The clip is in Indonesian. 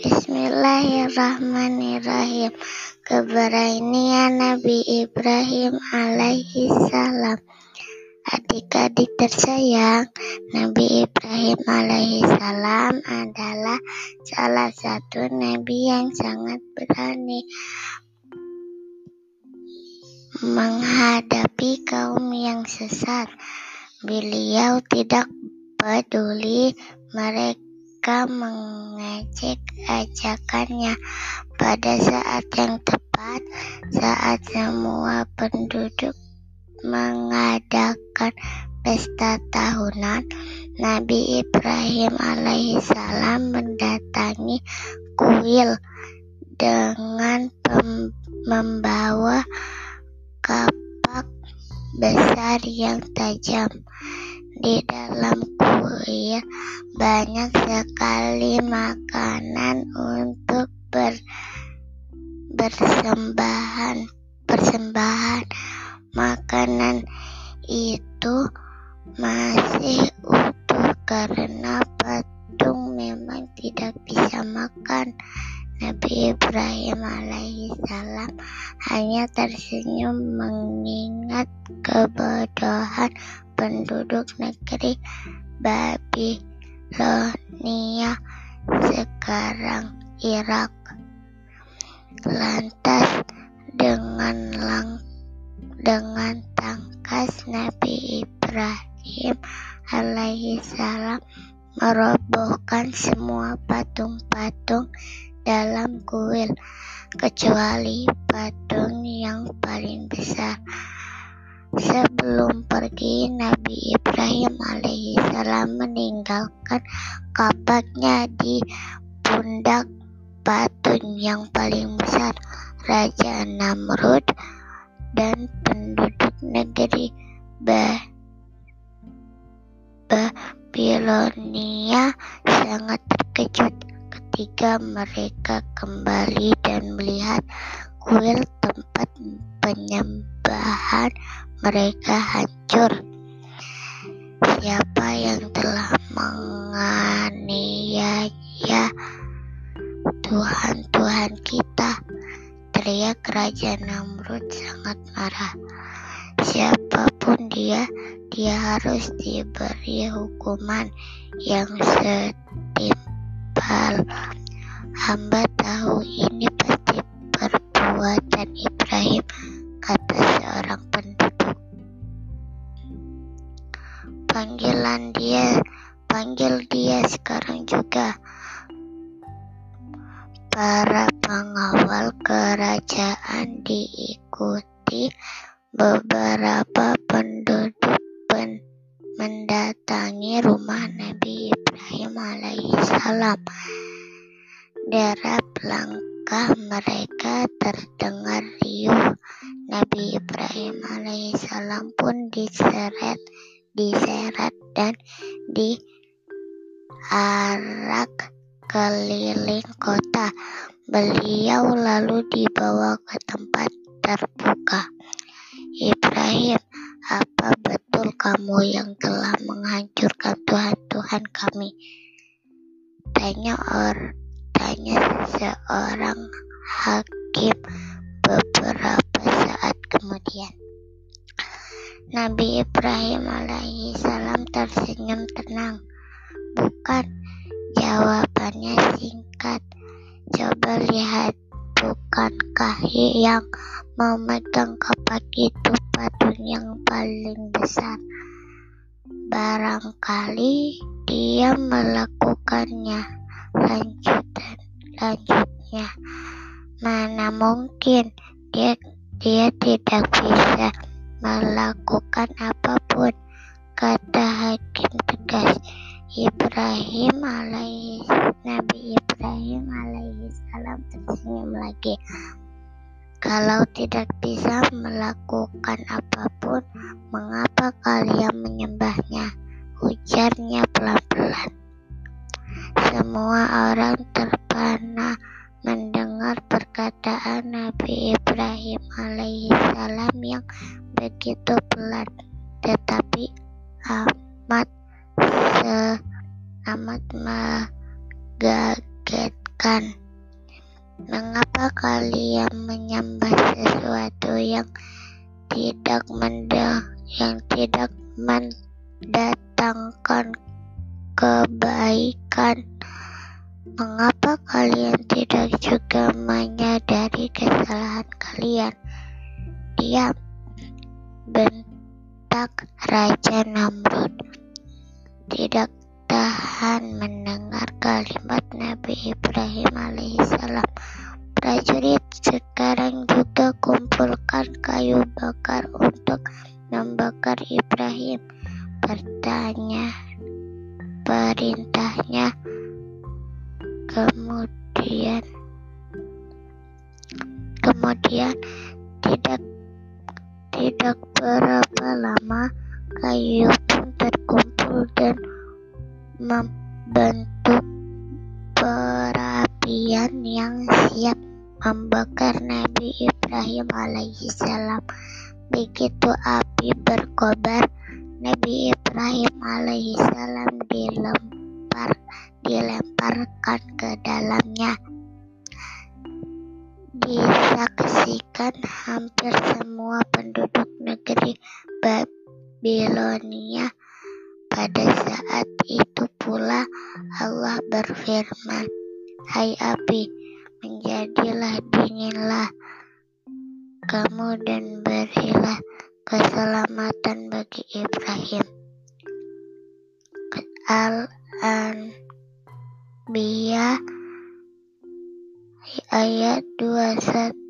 Bismillahirrahmanirrahim. Keberanian Nabi Ibrahim alaihi salam. Adik-adik tersayang, Nabi Ibrahim alaihi salam adalah salah satu nabi yang sangat berani menghadapi kaum yang sesat. Beliau tidak peduli mereka mereka mengejek ajakannya pada saat yang tepat, saat semua penduduk mengadakan pesta tahunan, Nabi Ibrahim alaihissalam mendatangi kuil dengan membawa kapak besar yang tajam. Di dalam kuil banyak sekali makanan untuk ber, bersembahan persembahan. Makanan itu masih utuh karena patung memang tidak bisa makan. Nabi Ibrahim alaihissalam hanya tersenyum mengingat kebodohan penduduk negeri Babilonia sekarang Irak. Lantas dengan lang dengan tangkas Nabi Ibrahim alaihi salam merobohkan semua patung-patung dalam kuil kecuali patung yang paling besar. Sebelum pergi, Nabi Ibrahim alaihissalam meninggalkan kapaknya di pundak patung yang paling besar, Raja Namrud dan penduduk negeri Babilonia sangat terkejut ketika mereka kembali dan melihat kuil tempat penyembahan mereka hancur. Siapa yang telah menganiaya Tuhan-Tuhan kita? Teriak Raja Namrud sangat marah. Siapa pun dia, dia harus diberi hukuman yang setimpal. Hamba tahu ini Para pengawal kerajaan diikuti beberapa penduduk pen mendatangi rumah Nabi Ibrahim alaihissalam. Derap langkah mereka terdengar riuh. Nabi Ibrahim alaihissalam pun diseret, diseret dan diarak keliling kota. Beliau lalu dibawa ke tempat terbuka. Ibrahim, apa betul kamu yang telah menghancurkan Tuhan-Tuhan kami? Tanya or, tanya seorang hakim beberapa saat kemudian. Nabi Ibrahim alaihi salam tersenyum tenang. Bukan, jawabannya singkat. Coba lihat, bukankah yang memegang kapak itu patung yang paling besar? Barangkali dia melakukannya. Lanjutan, lanjutnya, mana mungkin dia dia tidak bisa melakukan apa pun, kata hakim tegas. Ibrahim alaihi Nabi Ibrahim alaihi salam tersenyum lagi. Kalau tidak bisa melakukan apa pun, mengapa kalian menyembahnya? Ujarnya pelan-pelan. Semua orang terpana mendengar perkataan Nabi Ibrahim alaihi salam yang begitu pelan, tetapi amat amat mengagetkan Mengapa kalian menyembah sesuatu yang tidak menda yang tidak mendatangkan kebaikan? Mengapa kalian tidak juga menyadari kesalahan kalian? Diam, bentak Raja Namrud. Tidak tahan mendengar kalimat Nabi Ibrahim alaihissalam. Prajurit sekarang juga kumpulkan kayu bakar untuk membakar Ibrahim. Bertanya, perintahnya. Kemudian, kemudian tidak tidak berapa lama kayu pun terkumpul membentuk perapian yang siap membakar Nabi Ibrahim alaihissalam. Begitu api berkobar, Nabi Ibrahim alaihissalam dilempar dilemparkan ke dalamnya. Disaksikan hampir semua penduduk negeri Babilonia pada saat itu pula Allah berfirman, Hai api, menjadilah dinginlah kamu dan berilah keselamatan bagi Ibrahim. Al-Anbiya ayat 21